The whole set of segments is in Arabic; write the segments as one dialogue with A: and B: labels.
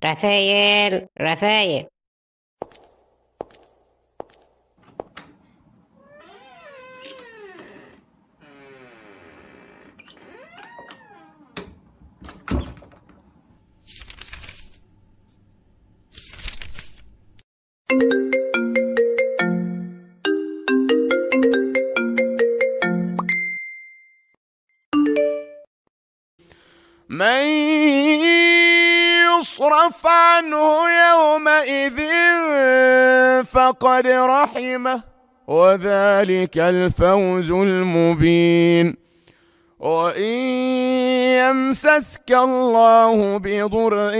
A: Rafael,
B: Rafael. يصرف عنه يومئذ فقد رحمه وذلك الفوز المبين. وإن يمسسك الله بضر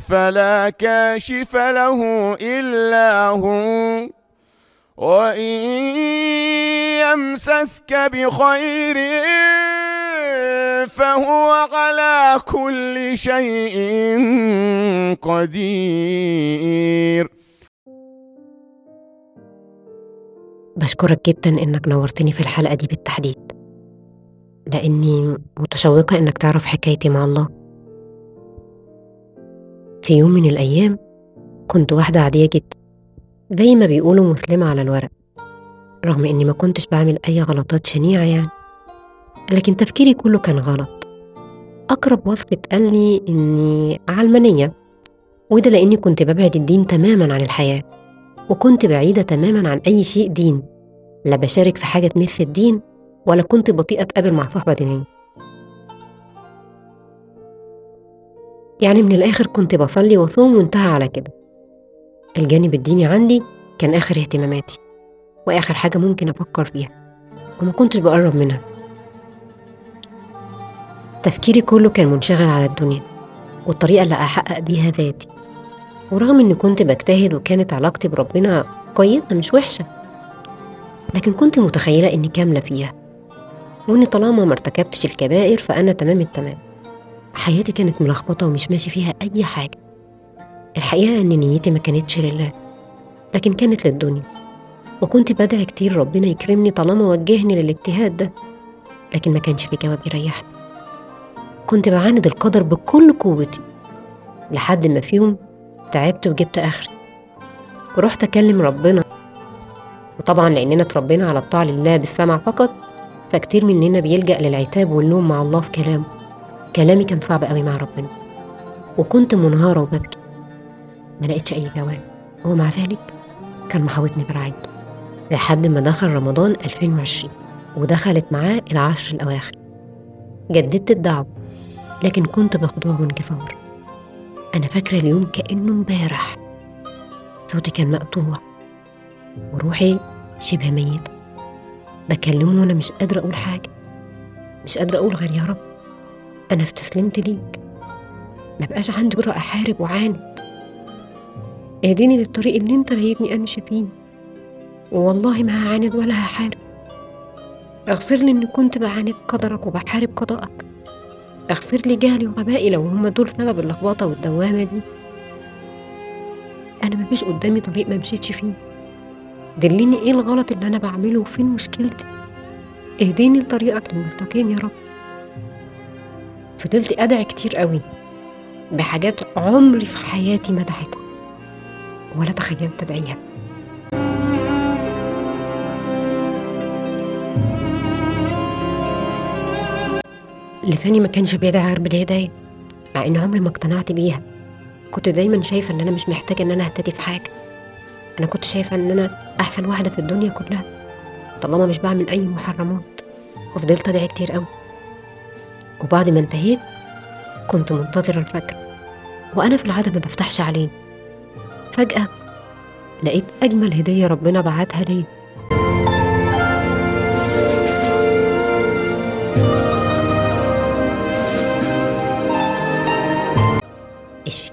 B: فلا كاشف له إلا هو. وإن يمسسك بخير فهو على كل شيء قدير.
C: بشكرك جدا إنك نورتني في الحلقة دي بالتحديد. لأني متشوقة إنك تعرف حكايتي مع الله. في يوم من الأيام كنت واحدة عادية جدا زي ما بيقولوا مسلمة على الورق. رغم إني ما كنتش بعمل أي غلطات شنيعة يعني. لكن تفكيري كله كان غلط. أقرب وصف اتقال لي إني علمانية وده لأني كنت ببعد الدين تماما عن الحياة وكنت بعيدة تماما عن أي شيء دين لا بشارك في حاجة تمس الدين ولا كنت بطيئة أتقابل مع صحبة دينية. يعني من الآخر كنت بصلي وصوم وانتهى على كده. الجانب الديني عندي كان آخر اهتماماتي وآخر حاجة ممكن أفكر فيها وما كنتش بقرب منها. تفكيري كله كان منشغل على الدنيا والطريقة اللي أحقق بيها ذاتي. ورغم إني كنت بجتهد وكانت علاقتي بربنا كويسة مش وحشة لكن كنت متخيلة إني كاملة فيها وإني طالما ما ارتكبتش الكبائر فأنا تمام التمام. حياتي كانت ملخبطة ومش ماشي فيها أي حاجة. الحقيقة إن نيتي ما كانتش لله لكن كانت للدنيا. وكنت بدعي كتير ربنا يكرمني طالما وجهني للاجتهاد ده لكن ما كانش في جواب يريحني. كنت بعاند القدر بكل قوتي لحد ما في يوم تعبت وجبت آخري. ورحت أكلم ربنا. وطبعا لأننا اتربينا على الطاعة لله بالسمع فقط فكتير مننا بيلجأ للعتاب واللوم مع الله في كلامه. كلامي كان صعب قوي مع ربنا. وكنت منهارة وببكي. ما لقيتش أي جواب. ومع ذلك كان محاوطني برعايته. لحد ما دخل رمضان 2020 ودخلت معاه العشر الأواخر. جددت الدعوة لكن كنت مخدوع وانكسار. أنا فاكرة اليوم كأنه امبارح. صوتي كان مقطوع وروحي شبه ميتة بكلمه وأنا مش قادرة أقول حاجة مش قادرة أقول غير يا رب أنا استسلمت ليك. ما بقاش عندي جرأة أحارب وعاند اهديني للطريق اللي أنت رايدني أمشي فيه. والله ما هعاند ولا هحارب. اغفر لي إني كنت بعاند قدرك وبحارب قضاءك. اغفر لي جهلي وغبائي لو هما دول سبب اللخبطة والدوامة دي. أنا مفيش قدامي طريق ما مشيتش فيه. دلني إيه الغلط اللي أنا بعمله وفين مشكلتي؟ اهديني لطريقك المستقيم يا رب. فضلت أدعي كتير قوي بحاجات عمري في حياتي ما دعيتها. ولا تخيلت أدعيها لساني ما كانش بيدعي غير بالهداية مع إن عمري ما اقتنعت بيها. كنت دايما شايفة إن أنا مش محتاجة إن أنا أهتدي في حاجة. أنا كنت شايفة إن أنا أحسن واحدة في الدنيا كلها. طالما مش بعمل أي محرمات. وفضلت أدعي كتير قوي وبعد ما انتهيت كنت منتظرة الفجر. وأنا في العادة ما بفتحش عليه. فجأة لقيت أجمل هدية ربنا بعتها لي.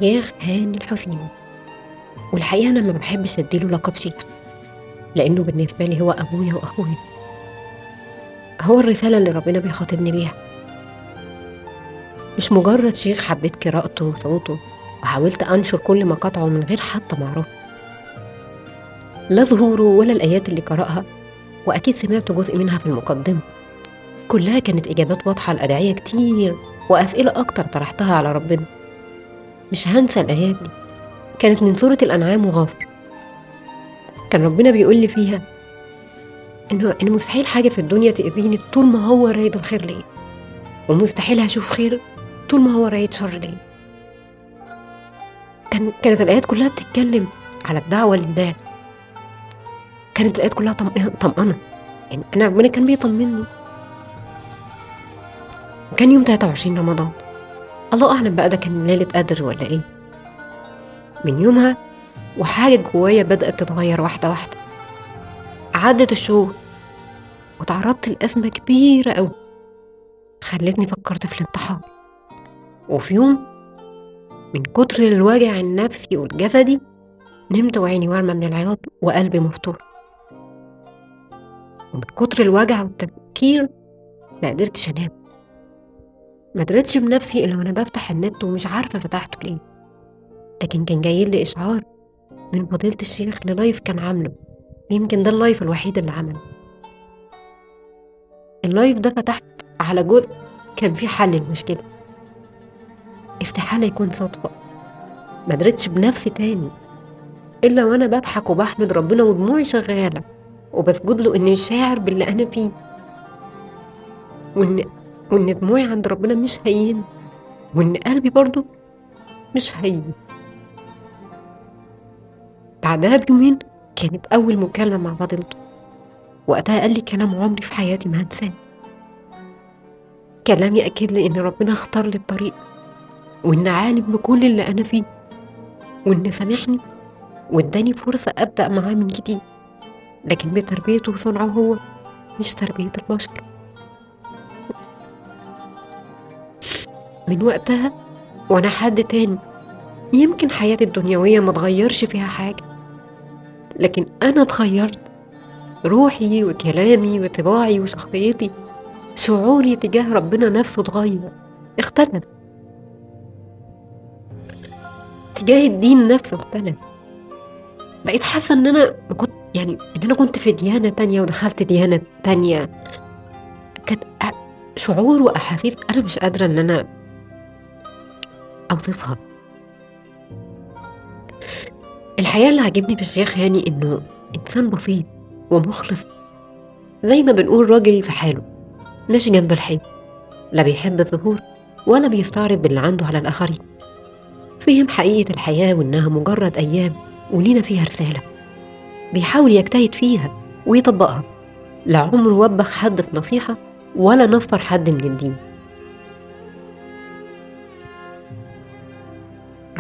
C: الشيخ هاني الحسيني والحقيقة أنا ما بحبش أديله لقب شيخ لأنه بالنسبة لي هو أبويا وأخويا. هو الرسالة اللي ربنا بيخاطبني بيها. مش مجرد شيخ حبيت قراءته وصوته وحاولت أنشر كل مقاطعه من غير حتى معروف لا ظهوره ولا الآيات اللي قرأها وأكيد سمعت جزء منها في المقدمة. كلها كانت إجابات واضحة لأدعية كتير وأسئلة أكتر طرحتها على ربنا. مش هنسى الآيات. دي كانت من سورة الأنعام وغافر. كان ربنا بيقول لي فيها إنه إن مستحيل حاجة في الدنيا تأذيني طول ما هو رايد الخير ليا. ومستحيل هشوف خير طول ما هو رايد شر ليا. كان كانت الآيات كلها بتتكلم على الدعوة لله. كانت الآيات كلها طمأنة. يعني أنا ربنا كان بيطمني. وكان يوم 23 رمضان. الله أعلم بقى ده كان ليلة قدر ولا إيه. من يومها وحاجة جوايا بدأت تتغير واحدة واحدة. عدت الشهور وتعرضت لأزمة كبيرة أوي. خلتني فكرت في الانتحار. وفي يوم من كتر الوجع النفسي والجسدي نمت وعيني وارمة من العياط وقلبي مفتوح. ومن كتر الوجع والتفكير ما قدرتش أنام. ما قدرتش بنفسي إلا وأنا بفتح النت ومش عارفة فتحته ليه. لكن كان جاي لي إشعار من فضيلة الشيخ للايف كان عامله. يمكن ده اللايف الوحيد اللي عمله. اللايف ده فتحت على جزء كان فيه حل المشكلة استحالة يكون صدفة. ما قدرتش بنفسي تاني. إلا وأنا بضحك وبحمد ربنا ودموعي شغالة. وبسجد له إني شاعر باللي أنا فيه. وإن وإن دموعي عند ربنا مش هين وإن قلبي برضو مش هين بعدها بيومين كانت أول مكالمة مع فضيلته وقتها قال لي كلام عمري في حياتي ما هنساه. كلام يأكد لي إن ربنا اختار لي الطريق وإن عالم بكل اللي أنا فيه وإن سامحني وإداني فرصة أبدأ معاه من جديد. لكن بتربيته وصنعه هو مش تربية البشر. من وقتها وأنا حد تاني. يمكن حياتي الدنيوية ما تغيرش فيها حاجة لكن أنا اتغيرت. روحي وكلامي وطباعي وشخصيتي شعوري تجاه ربنا نفسه اتغير اختلف. تجاه الدين نفسه اختلف. بقيت حاسة إن أنا ما كنت يعني إن أنا كنت في ديانة تانية ودخلت ديانة تانية. كانت شعور وأحاسيس أنا مش قادرة إن أنا أوصفها. الحقيقة اللي عجبني في الشيخ هاني إنه إنسان بسيط ومخلص زي ما بنقول راجل في حاله ماشي جنب الحيط لا بيحب الظهور ولا بيستعرض باللي عنده على الآخرين. فهم حقيقة الحياة وإنها مجرد أيام ولينا فيها رسالة. بيحاول يجتهد فيها ويطبقها. لا عمره وبخ حد في نصيحة ولا نفر حد من الدين.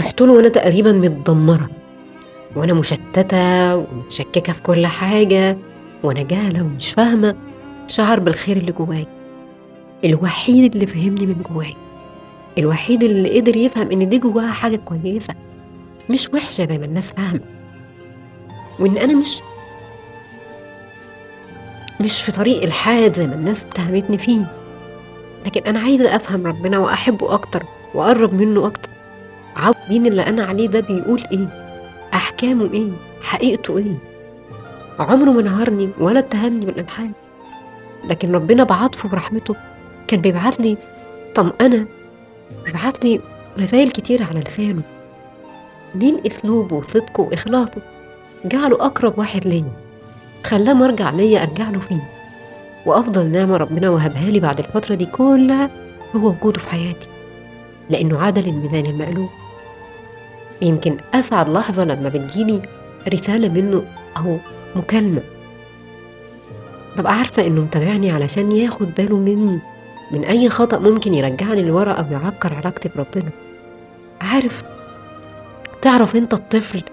C: رحت له وأنا تقريبا متدمرة. وأنا مشتتة ومتشككة في كل حاجة وأنا جاهلة ومش فاهمة. شعر بالخير اللي جواي الوحيد اللي فهمني من جواي الوحيد اللي قدر يفهم إن دي جواها حاجة كويسة. مش وحشة زي ما الناس فاهمة. وإن أنا مش مش في طريق الحاد زي ما الناس اتهمتني فيه. لكن أنا عايزة أفهم ربنا وأحبه أكتر وأقرب منه أكتر. الدين اللي أنا عليه ده بيقول إيه؟ أحكامه إيه؟ حقيقته إيه؟ عمره ما نهرني ولا اتهمني بالالحاد لكن ربنا بعطفه برحمته. كان بيبعت لي طمأنة بيبعت لي رسائل كتير على لسانه. من أسلوبه وصدقه وإخلاصه؟ جعله أقرب واحد ليا. خلاه مرجع ليا أرجع له فيه. وأفضل نعمة ربنا وهبها لي بعد الفترة دي كلها هو وجوده في حياتي. لأنه عادل الميزان المقلوب. يمكن أسعد لحظة لما بتجيلي رسالة منه أو مكالمة. ببقى عارفة إنه متابعني علشان ياخد باله مني من أي خطأ ممكن يرجعني لورا أو يعكر علاقتي بربنا. عارف تعرف أنت الطفل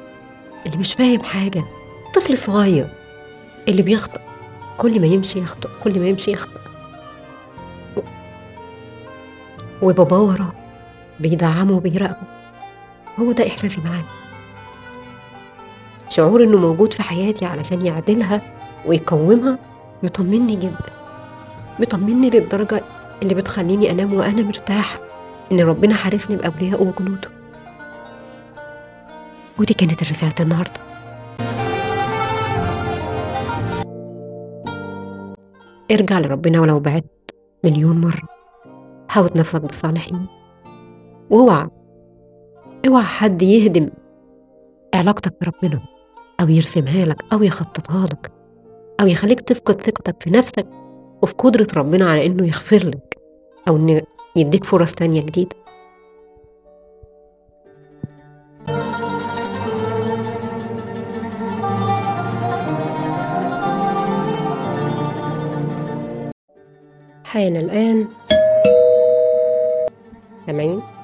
C: اللي مش فاهم حاجة طفل صغير اللي بيخطأ كل ما يمشي يخطأ كل ما يمشي يخطأ. وباباه وراه بيدعمه وبيراقبه. هو ده إحساسي معاه شعور إنه موجود في حياتي علشان يعدلها ويقومها مطمني جدا. مطمني للدرجة اللي بتخليني أنام وأنا مرتاحة إن ربنا حارسني بأوليائه وجنوده. ودي كانت رسالة النهاردة. ارجع لربنا ولو بعدت مليون مرة. حاوط نفسك بالصالحين. واوعى اوعى حد يهدم علاقتك بربنا أو يرسمها لك أو يخططها لك أو يخليك تفقد ثقتك في نفسك وفي قدرة ربنا على إنه يغفر لك أو إنه يديك فرص تانية جديدة. حان الآن. سامعين؟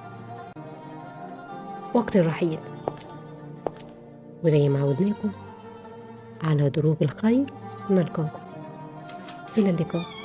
C: وقت الرحيل. وزي ما عودناكم على دروب الخير نلقاكم. إلى اللقاء.